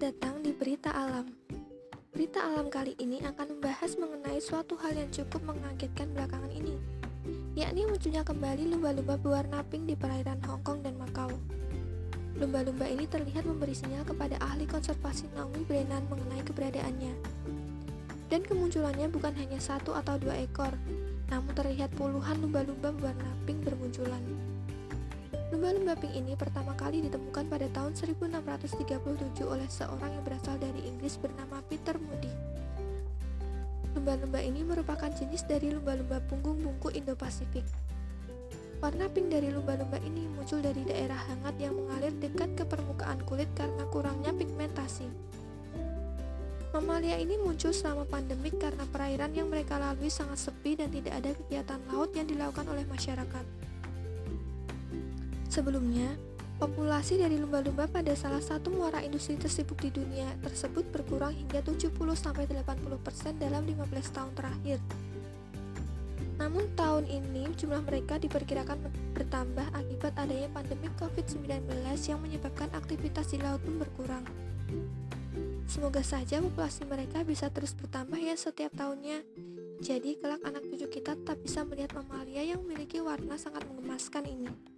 datang di Berita Alam. Berita Alam kali ini akan membahas mengenai suatu hal yang cukup mengagetkan belakangan ini, yakni munculnya kembali lumba-lumba berwarna pink di perairan Hong Kong dan Macau. Lumba-lumba ini terlihat memberi sinyal kepada ahli konservasi Naomi Brennan mengenai keberadaannya. Dan kemunculannya bukan hanya satu atau dua ekor, namun terlihat puluhan lumba-lumba berwarna pink bermunculan. Lumba-lumba pink ini pertama kali ditemukan pada tahun 1637 oleh seorang yang berasal dari Inggris bernama Peter Moody. Lumba-lumba ini merupakan jenis dari lumba-lumba punggung bungku Indo-Pasifik. Warna pink dari lumba-lumba ini muncul dari daerah hangat yang mengalir dekat ke permukaan kulit karena kurangnya pigmentasi. Mamalia ini muncul selama pandemik karena perairan yang mereka lalui sangat sepi dan tidak ada kegiatan laut yang dilakukan oleh masyarakat. Sebelumnya, populasi dari lumba-lumba pada salah satu muara industri tersibuk di dunia tersebut berkurang hingga 70-80% dalam 15 tahun terakhir. Namun tahun ini jumlah mereka diperkirakan bertambah akibat adanya pandemi COVID-19 yang menyebabkan aktivitas di laut pun berkurang. Semoga saja populasi mereka bisa terus bertambah ya setiap tahunnya. Jadi kelak anak cucu kita tetap bisa melihat mamalia yang memiliki warna sangat mengemaskan ini.